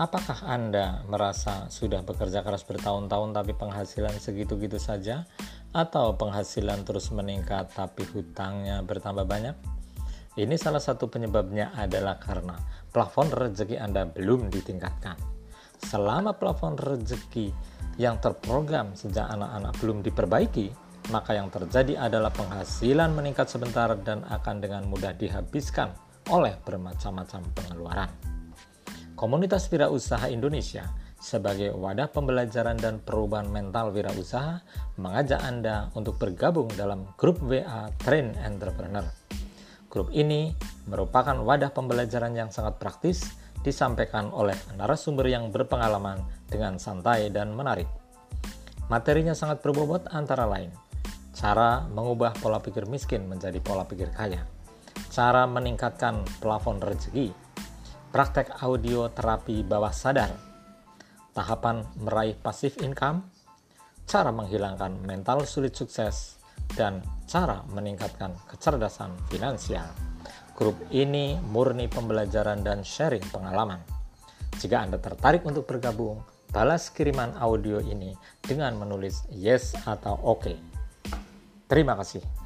Apakah Anda merasa sudah bekerja keras bertahun-tahun tapi penghasilan segitu-gitu saja? Atau penghasilan terus meningkat tapi hutangnya bertambah banyak? Ini salah satu penyebabnya adalah karena plafon rezeki Anda belum ditingkatkan. Selama plafon rezeki yang terprogram sejak anak-anak belum diperbaiki, maka yang terjadi adalah penghasilan meningkat sebentar dan akan dengan mudah dihabiskan oleh bermacam-macam pengeluaran. Komunitas Wirausaha Indonesia sebagai wadah pembelajaran dan perubahan mental wirausaha mengajak Anda untuk bergabung dalam grup WA Train Entrepreneur. Grup ini merupakan wadah pembelajaran yang sangat praktis disampaikan oleh narasumber yang berpengalaman dengan santai dan menarik. Materinya sangat berbobot antara lain cara mengubah pola pikir miskin menjadi pola pikir kaya, cara meningkatkan plafon rezeki, praktek audio terapi bawah sadar, tahapan meraih pasif income, cara menghilangkan mental sulit sukses, dan cara meningkatkan kecerdasan finansial. Grup ini murni pembelajaran dan sharing pengalaman. Jika Anda tertarik untuk bergabung, balas kiriman audio ini dengan menulis yes atau oke. Okay. Terima kasih.